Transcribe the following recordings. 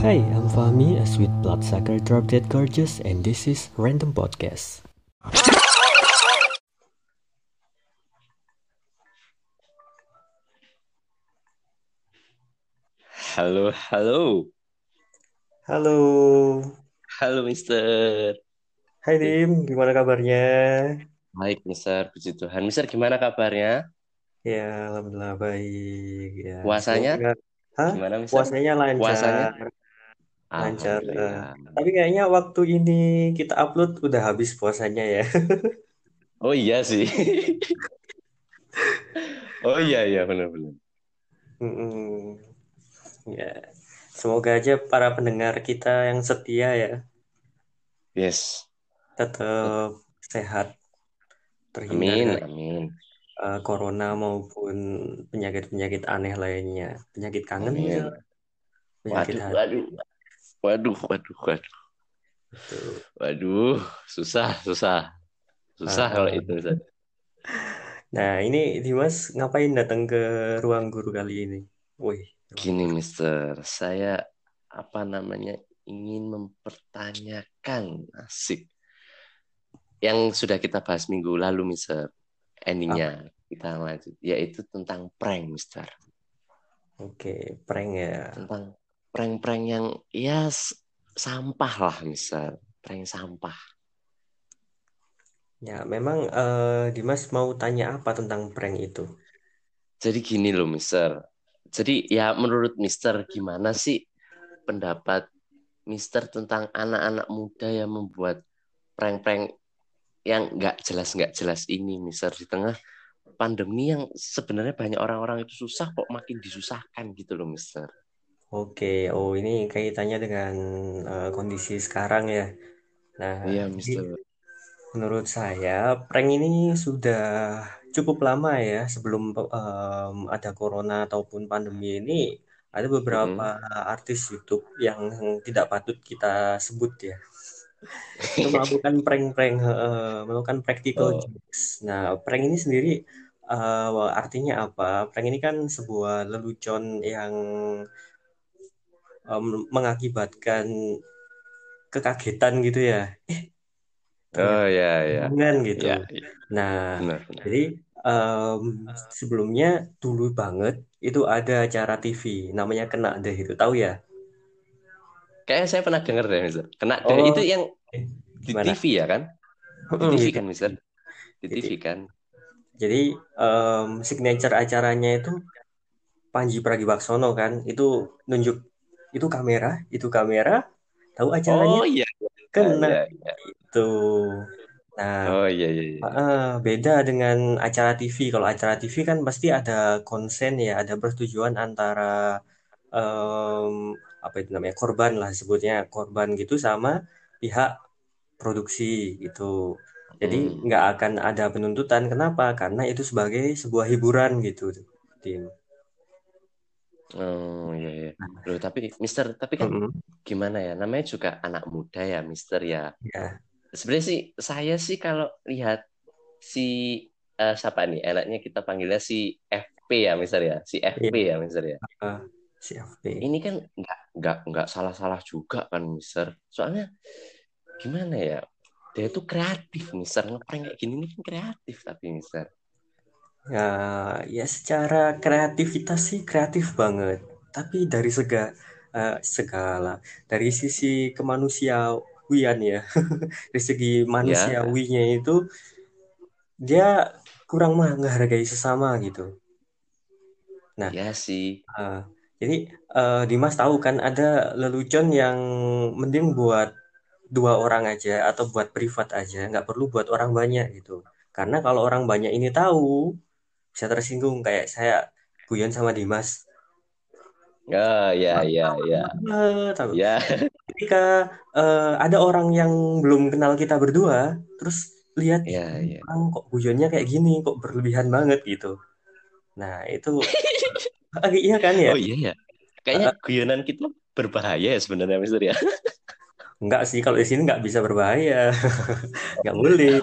Hi, I'm Fahmi, a sweet bloodsucker drop dead gorgeous, and this is Random Podcast. Halo, halo. Halo, Halo, Mister. Hai Dim, gimana kabarnya? Baik, Mister. Puji Tuhan. Mister, gimana kabarnya? Ya, alhamdulillah baik. Ya, Puasanya? semoga, hah? Gimana, Mister? Puasanya lancar, Puasanya? Lancar. Alhamdulillah. Tapi kayaknya waktu ini kita upload udah habis puasanya ya. Oh iya sih. Oh iya, iya, benar-benar. Mm-mm. Ya, semoga aja para pendengar kita yang setia ya Yes. tetap sehat, terhindar Amin, dari amin. uh, corona maupun penyakit-penyakit aneh lainnya. Penyakit kangen Amin. bisa, penyakit Waduh, hati. waduh. Waduh, waduh, waduh. Waduh, susah, susah. Susah Ah, kalau ah. itu. Nah, ini Dimas ngapain datang ke ruang guru kali ini? Wih, Gini. Mister. Saya apa namanya ingin mempertanyakan asik yang sudah kita bahas minggu lalu, Mister. Apa? Endingnya kita lanjut, yaitu tentang prank, Mister. Oke, prank ya. Tentang prank-prank yang ya sampah lah, Mister. Prank sampah. Ya, memang eh, Dimas mau tanya apa tentang prank itu? Jadi gini loh, Mister. Jadi ya menurut Mister gimana sih pendapat Mister tentang anak-anak muda yang membuat prank-prank yang nggak jelas nggak jelas ini, Mister di tengah pandemi yang sebenarnya banyak orang-orang itu susah kok makin disusahkan gitu loh, Mister. Oke, oh ini kaitannya dengan eh, kondisi sekarang ya. Nah, Iya, jadi Mister. menurut saya prank ini sudah cukup lama ya sebelum em, ada corona ataupun pandemi ini ada beberapa Mm-mm. artis YouTube yang tidak patut kita sebut ya. Itu melakukan prank-prank, eh, melakukan practical Oh, jokes. Nah, prank ini sendiri eh, artinya apa? Prank ini kan sebuah lelucon yang em, mengakibatkan kekagetan gitu ya. Eh, oh ya ya gitu. ya ya. Nah, benar benar. jadi em, sebelumnya dulu banget itu ada acara TV namanya Kena Deh itu tahu ya? Kayaknya saya pernah dengar deh, Mister. Kena deh Oh, itu yang eh, di gimana? TV ya kan? Di TV di kan, Mister? Di TV kan? Jadi em, signature acaranya itu Panji Pragiwaksono kan itu nunjuk itu kamera, itu kamera, tahu acaranya Oh iya kena iya iya. itu. Nah, Oh iya iya iya. eh, beda dengan acara TV. Kalau acara TV kan pasti ada konsen ya, ada persetujuan antara em, apa itu namanya korban lah sebutnya korban gitu sama pihak produksi gitu. Jadi Hmm. nggak akan ada penuntutan. Kenapa? Karena itu sebagai sebuah hiburan gitu, Tim. Oh iya iya. Loh tapi Mister, tapi kan Mm-mm. gimana ya? Namanya juga anak muda ya, Mister ya. Ya, Sebenarnya sih saya sih kalau lihat si eh, siapa nih? Enaknya kita panggilnya si FP ya, Mister ya. Si FP iya, ya, Mister ya. eh, si FP. Ini kan nggak nggak nggak salah-salah juga kan, Mister. Soalnya gimana ya? Dia itu kreatif, Mister. Ngeprank kayak gini ini kan kreatif tapi, Mister. Ya, ya secara kreativitas sih kreatif banget. Tapi dari sega, eh, segala, dari sisi kemanusiawian ya, dari segi Ya, manusiawinya itu dia kurang menghargai sesama gitu. Nah, ya sih. eh, jadi eh, Dimas tahu kan ada lelucon yang mending buat dua orang aja atau buat privat aja, nggak perlu buat orang banyak gitu. Karena kalau orang banyak ini tahu bisa tersinggung kayak saya guyon sama Dimas. Oh ya ya ya ya. Ketika eh, ada orang yang belum kenal kita berdua, terus lihat "Ih, Ya ya. orang kok guyonnya kayak gini, kok berlebihan banget gitu. Nah, itu ah, iya kan ya? Oh iya ya. Kayaknya guyonan kita berbahaya ya sebenarnya, Mister ya. Enggak sih, kalau di sini nggak bisa berbahaya. Nggak boleh.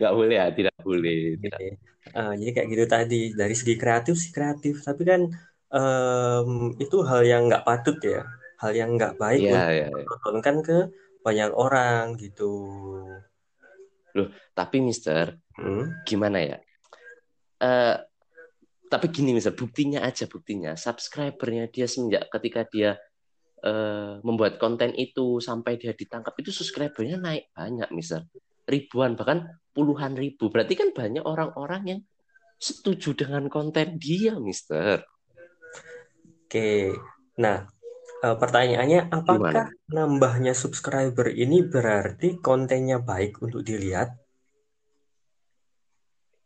Nggak boleh ya, tidak boleh. Tidak. Eh, jadi kayak gitu tadi, dari segi kreatif sih kreatif, tapi kan em, itu hal yang nggak patut ya. hal yang nggak baik Iya, untuk iya, iya. ditontonkan ke banyak orang gitu. Loh, tapi Mister, Hmm. gimana ya? Eh, tapi gini Mister, buktinya aja buktinya. Subscribernya dia semenjak ketika dia eh, membuat konten itu sampai dia ditangkap itu subscribernya naik banyak Mister. Ribuan bahkan puluhan ribu. Berarti kan banyak orang-orang yang setuju dengan konten dia, Mister. Oke. Nah, eh, pertanyaannya apakah Gimana? nambahnya subscriber ini berarti kontennya baik untuk dilihat?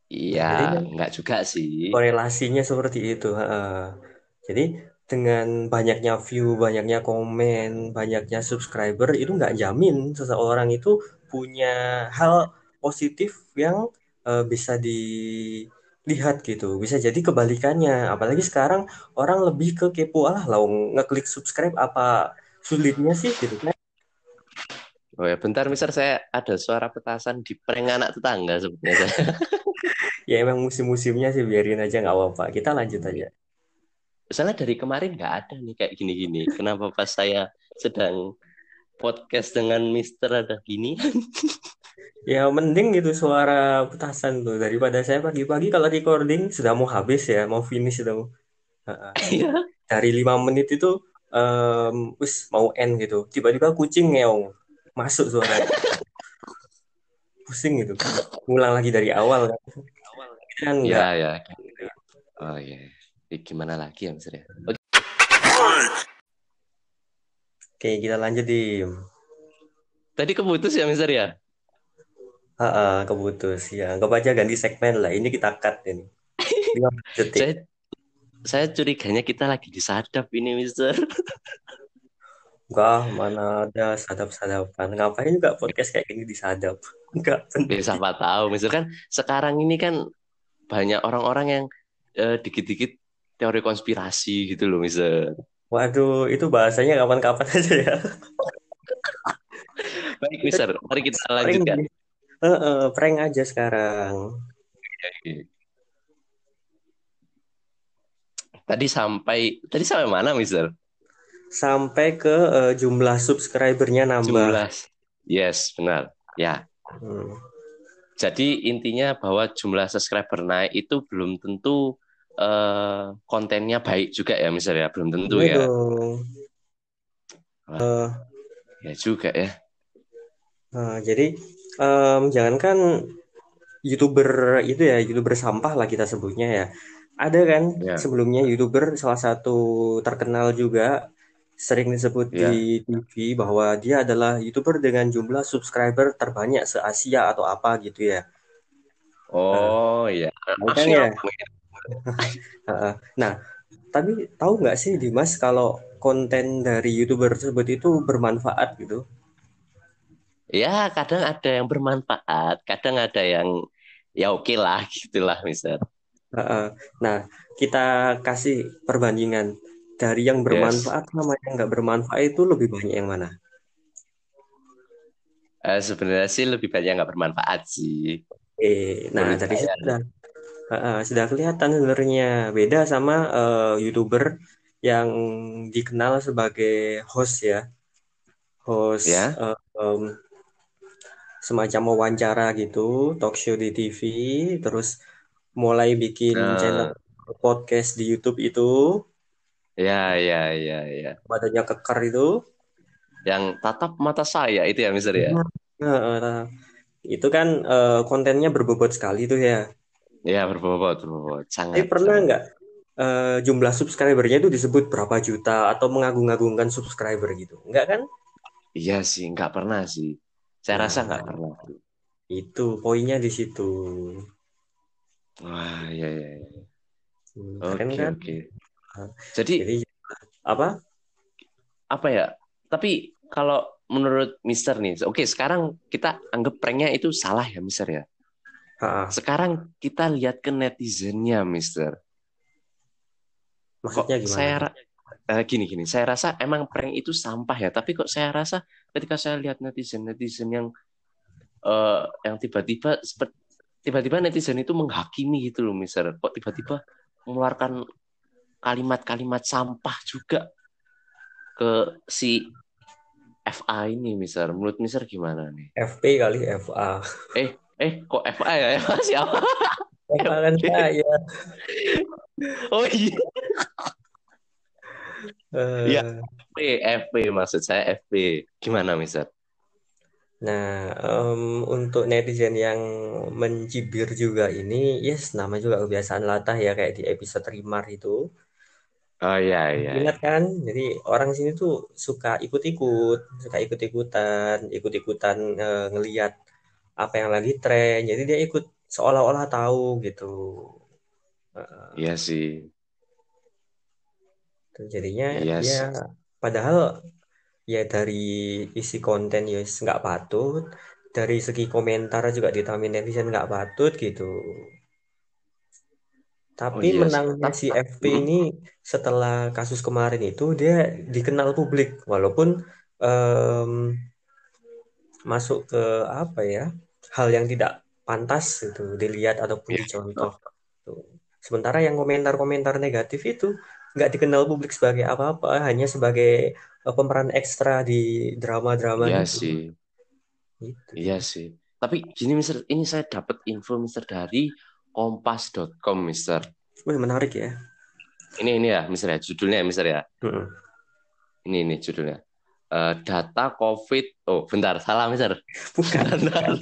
Iya, jadi kan enggak juga sih. korelasinya seperti itu. Jadi dengan banyaknya view, banyaknya komen, banyaknya subscriber itu nggak jamin seseorang itu punya hal positif yang eh, bisa dilihat gitu. Bisa jadi kebalikannya. Apalagi sekarang orang lebih ke kepo lah, lah ngeklik subscribe apa sulitnya sih gitu kan. Oh ya, bentar Mister, saya ada suara petasan di prank anak tetangga sebenarnya. Ya emang musim-musimnya sih biarin aja nggak apa-apa. Kita lanjut aja. Soalnya dari kemarin nggak ada nih kayak gini-gini. Kenapa pas saya sedang podcast dengan Mister ada gini? Ya mending gitu suara petasan tuh daripada saya pagi-pagi kalau recording sudah mau habis ya, mau finish itu. Heeh. Iya. Dari lima menit itu em wis mau end gitu. Tiba-tiba kucing ngeong masuk suara. Pusing gitu. Ngulang lagi dari awal kan. Kan Ya, enggak. ya. Oh iya. Ih, Gimana lagi ya Mister ya? Oke. Oke, kita lanjut di Tadi keputus ya Mister ya? Heeh, keputus ya. Anggap aja ganti segmen lah. Ini kita cut ini. 15 detik. Saya saya curiganya kita lagi disadap ini Mister. Enggak, mana ada sadap-sadapan. Ngapain juga podcast kayak gini disadap? Enggak Ya siapa tahu Mister kan sekarang ini kan banyak orang-orang yang eh, dikit-dikit teori konspirasi gitu loh Mister. Waduh, itu bahasanya kapan-kapan aja ya. Baik Mister, mari kita Prank, lanjutkan. Heeh, prank aja sekarang. Tadi sampai tadi sampai mana Mister? Sampai ke eh, jumlah subscribernya nambah. Jumlah. Yes, benar. Ya. Hmm. Jadi intinya bahwa jumlah subscriber naik itu belum tentu eh, kontennya baik juga ya Mister ya, belum tentu Iya ya. Wah. Eh, Ya juga ya. Nah, jadi em, jangankan youtuber itu ya youtuber sampah lah kita sebutnya ya. Ada kan Ya. sebelumnya youtuber salah satu terkenal juga sering disebut Ya. di TV bahwa dia adalah youtuber dengan jumlah subscriber terbanyak se Asia atau apa gitu ya. Oh ya. Tahu kan ya? Heeh. Nah, tapi tahu nggak sih Dimas kalau konten dari youtuber tersebut itu bermanfaat gitu? Ya, kadang ada yang bermanfaat, kadang ada yang ya oke lah gitulah. Heeh. Nah, kita kasih perbandingan dari yang Yes. bermanfaat sama yang nggak bermanfaat itu lebih banyak yang mana? Eh, sebenarnya sih lebih banyak nggak bermanfaat sih. Eh, nah dari situ sudah kelihatan sebenarnya beda sama eh, youtuber yang dikenal sebagai host ya, host Ya. eh, em, semacam wawancara gitu, talk show di TV, terus mulai bikin Nah, channel podcast di YouTube itu, ya, ya, ya, ya. badannya keker itu. Yang tatap mata saya itu ya Mister ya. Heeh, nah, itu kan eh, kontennya berbobot sekali tuh ya. Ya berbobot, berbobot. Tapi Sangat, pernah sangat. nggak eh, jumlah subscribernya itu disebut berapa juta atau mengagung-agungkan subscriber gitu? Enggak kan? Iya sih, nggak pernah sih. Saya rasa nggak Nah, pernah. itu poinnya di situ. Wah, ya, ya, ya. Hmm, Oke, kan? oke. Nah, Jadi Jadi apa? apa ya? Tapi kalau menurut Mister nih, oke sekarang kita anggap pranknya itu salah ya Mister ya. Ha, Sekarang kita lihat ke netizennya Mister. Kok gimana? saya eh, gini gini, saya rasa emang prank itu sampah ya. Tapi kok saya rasa ketika saya lihat netizen netizen yang eh, yang tiba-tiba tiba-tiba netizen itu menghakimi gitu loh Mister. Kok tiba-tiba mengeluarkan kalimat-kalimat sampah juga. ke si FA ini, Mister. Menurut Mister gimana nih? FP kali FA. Eh, eh kok FA ya? FA siapa? FA kan saya. Oh iya. Eh, Iya. FP, FP maksud saya FP. Gimana, Mister? Nah, em, untuk netizen yang mencibir juga ini, yes, nama juga kebiasaan latah ya kayak di episode Rimar itu. Oh iya, iya. Ingat kan? Jadi orang sini tuh suka ikut-ikut, suka ikut-ikutan, ikut-ikutan eh, ngeliat apa yang lagi tren. Jadi dia ikut seolah-olah tahu gitu. Iya sih. tuh jadinya Iya ya padahal ya dari isi konten ya nggak patut, dari segi komentar juga ditamain netizen nggak patut gitu. Oh Tapi iya menangnya Tapi, si FP ini setelah kasus kemarin itu dia dikenal publik walaupun em, masuk ke apa ya hal yang tidak pantas itu dilihat ataupun Iya. dicontoh. Tuh. Sementara yang komentar-komentar negatif itu nggak dikenal publik sebagai apa-apa, hanya sebagai eh, pemeran ekstra di drama-drama Iya gitu. sih. Gitu. Iya sih. Tapi gini, Mister, ini saya dapat info, Mister, dari kompas.com, Mister. Wih, menarik ya. Ini ini ya, Mister ya, judulnya ya, Mister ya. Mm-mm. Ini ini judulnya. Eh, data COVID. Oh, bentar, salah, Mister. Bukan. Bentar.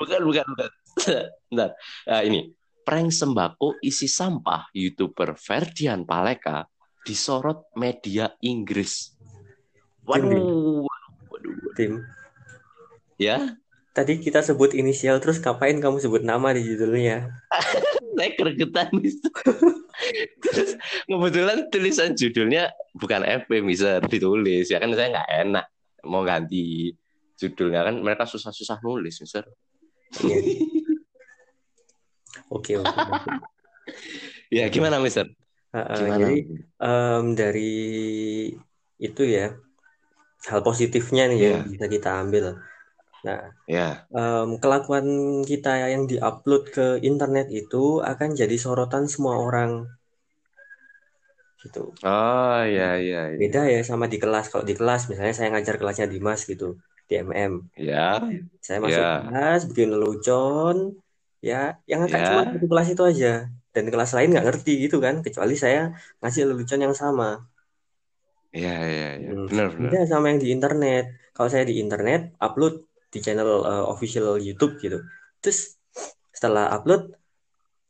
Bukan, bukan, bukan. Bentar. Eh, ini. Prank sembako isi sampah YouTuber Ferdian Paleka disorot media Inggris. Tim. Waduh, waduh, waduh. Tim. Ya, Tadi kita sebut inisial terus ngapain kamu sebut nama di judulnya? saya kergetan. Terus kebetulan tulisan judulnya bukan FP bisa ditulis ya kan saya nggak enak mau ganti judulnya kan mereka susah-susah nulis Mister. Iya. Oke, oke. Ya gimana Mister? Gimana? jadi em, dari itu ya hal positifnya nih yang Ya, bisa kita ambil. Nah, ya, em, kelakuan kita yang diupload ke internet itu akan jadi sorotan semua orang gitu. oh ya ya ya Beda ya sama di kelas. Kalau di kelas misalnya saya ngajar kelasnya Dimas gitu di MM. ya Saya masuk ya kelas bikin lelucon, ya yang cuma ya satu kelas itu aja. Dan kelas lain nggak ngerti gitu kan, kecuali saya ngasih lelucon yang sama. ya ya ya Hmm, benar benar beda sama yang di internet. Kalau saya di internet, upload di channel uh, official YouTube gitu. Terus setelah upload,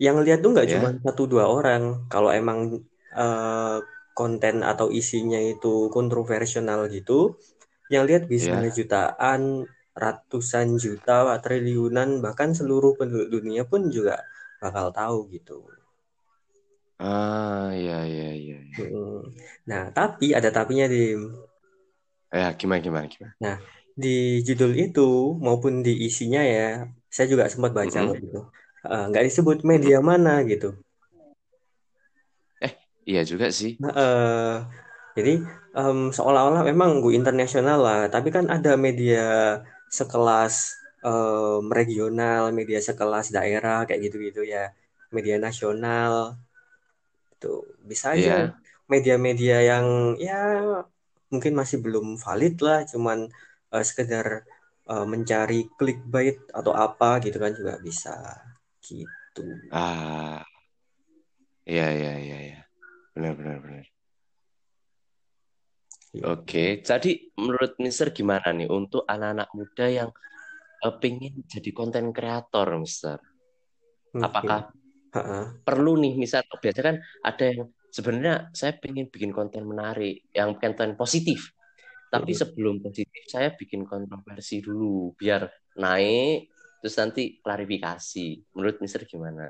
yang lihat tuh nggak cuma ya satu dua orang. Kalau emang uh, konten atau isinya itu kontroversial gitu, yang lihat bisa ya jutaan, ratusan juta, triliunan, bahkan seluruh penduduk dunia pun juga bakal tahu gitu. ah ya ya ya Hmm. Nah, tapi ada tapinya, Dim. ya gimana gimana gimana Nah, di judul itu maupun di isinya ya, saya juga sempat baca Mm-mm. kok gitu. Eh, nggak disebut Mm-mm. media mana gitu. eh iya juga sih eh, jadi em, seolah-olah memang go internasional lah, tapi kan ada media sekelas em, regional, media sekelas daerah kayak gitu-gitu ya, media nasional. Itu bisa aja. Iya. Media-media yang ya mungkin masih belum valid lah, cuman eh, sekedar eh, mencari clickbait atau apa gitu kan juga bisa. Gitu. ah. Iya iya iya iya. Benar benar benar. Oke, jadi menurut Mister gimana nih untuk anak-anak muda yang eh, pengen jadi konten kreator, Mister? Oke. Apakah Ha-ha. perlu nih, misal biasanya kan ada yang sebenarnya saya pengen bikin konten menarik, yang konten positif. Tapi Mm-mm. sebelum positif saya bikin kontroversi dulu biar naik, terus nanti klarifikasi. Menurut Mister gimana?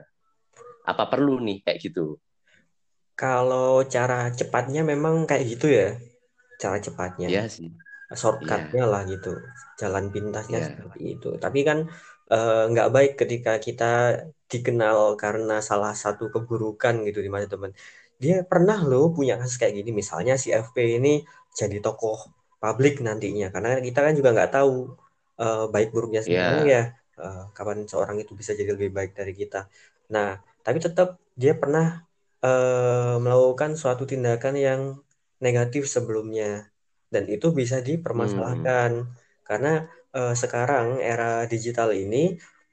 Apa perlu nih kayak gitu? Kalau cara cepatnya memang kayak gitu ya, cara cepatnya. Iya sih, iya, shortcutnya lah gitu. Jalan pintasnya iya, seperti itu. Tapi kan eh, nggak baik ketika kita dikenal karena salah satu keburukan gitu di mata teman dia pernah loh punya kasus kayak gini. Misalnya si FP ini jadi tokoh publik nantinya. Karena kita kan juga nggak tahu eh, baik buruknya iya, ya. Eh, kapan seorang itu bisa jadi lebih baik dari kita. Nah tapi tetap dia pernah eh, melakukan suatu tindakan yang negatif sebelumnya dan itu bisa dipermasalahkan Hmm. karena eh, sekarang era digital ini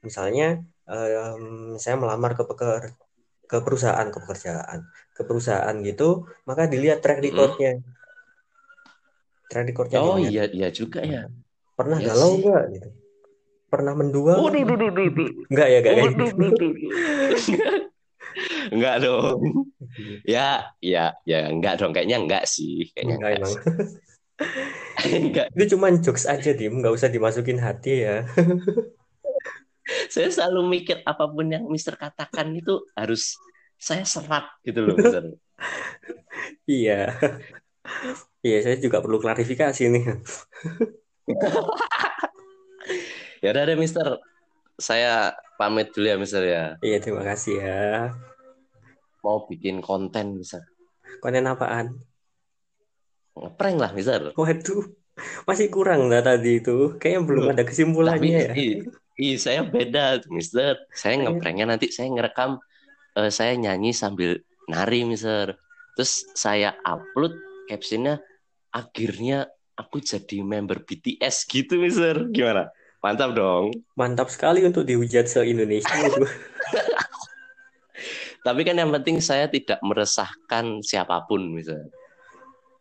misalnya em, saya melamar ke peker- ke perusahaan ke pekerjaan ke perusahaan gitu maka dilihat track Mm-mm. recordnya track recordnya Oh dilihat iya iya juga ya. pernah Ya galau nggak gitu pernah mendua nggak Waduh, duh, duh, duh, duh. nggak ya nggak duh, duh, duh. Enggak dong. Ya, ya, ya enggak dong. Kayaknya enggak sih. Kayaknya Enggak enggak sih. Enggak. itu cuman jokes aja dim nggak usah dimasukin hati ya Saya selalu mikir apa pun yang Mister katakan itu harus saya serap gitu loh, Mister. iya iya saya juga perlu klarifikasi nih Ya udah deh, Mister. Saya pamit dulu ya, Mister ya. iya terima kasih ya Mau bikin konten, Mister. konten apaan Ngeprank lah, Mister. waduh masih kurang lah tadi itu kayaknya belum ada Tapi kesimpulannya ya i, i, saya beda, Mister. Saya Saya- ngepranknya nanti saya ngerekam eh, saya nyanyi sambil nari, Mister. Terus saya upload captionnya akhirnya aku jadi member BTS gitu, Mister. Gimana? Mantap dong. mantap sekali untuk dihujat se-Indonesia itu Tapi kan yang penting saya tidak meresahkan siapa pun, Mister.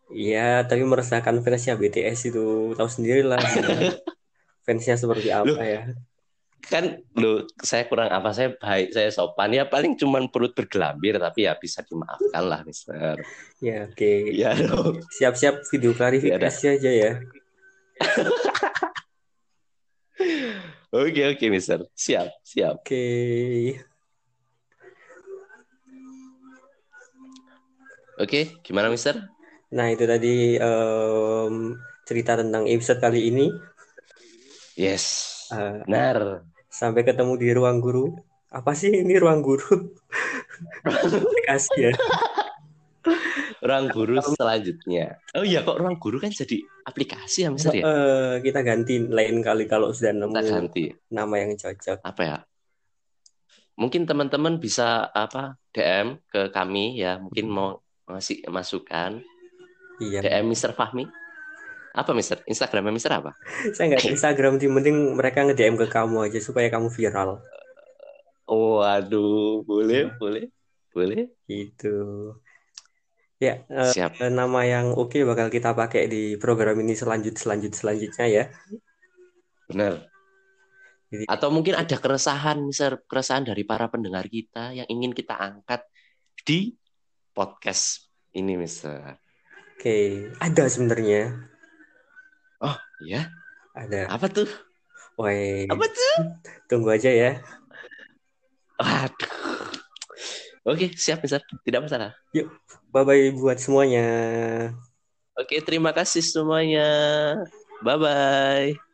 iya tapi meresahkan fansnya BTS itu tahu sendiri lah fansnya seperti apa Loh. ya Kan lo saya kurang apa saya baik, saya sopan ya paling cuman perut bergelambir tapi ya bisa dimaafkan lah, Mister. ya oke Ya dong. siap-siap video klarifikasi aja ya Oke oke Mister, siap siap. oke Oke, gimana Mister? nah itu tadi em, cerita tentang episode kali ini Yes, Eh, benar. sampai ketemu di ruang guru apa sih ini ruang guru aplikasi ya Ruang guru selanjutnya. Oh iya kok ruang guru kan jadi aplikasi ya Mister ya? Eh, kita ganti lain kali kalau sudah Kita nemu ganti nama yang cocok apa ya? Mungkin teman-teman bisa apa DM ke kami ya, mungkin mau ngasih masukan. iya DM Mister Fahmi. Apa Mister? Instagramnya Mister apa? saya nggak Instagram sih penting mereka nge DM ke kamu aja supaya kamu viral Waduh, boleh, boleh, boleh. gitu ya eh, Siap. nama yang oke bakal kita pakai di program ini selanjut selanjut selanjutnya ya Benar. Jadi- Atau mungkin ada keresahan, misal keresahan dari para pendengar kita yang ingin kita angkat di podcast ini, Mister. oke ada sebenarnya Ya, ada apa tuh? Woi Apa tuh? tunggu aja ya Waduh. Oke, siap, Mister. Tidak masalah. bye bye buat semuanya Oke, terima kasih semuanya. Bye-bye.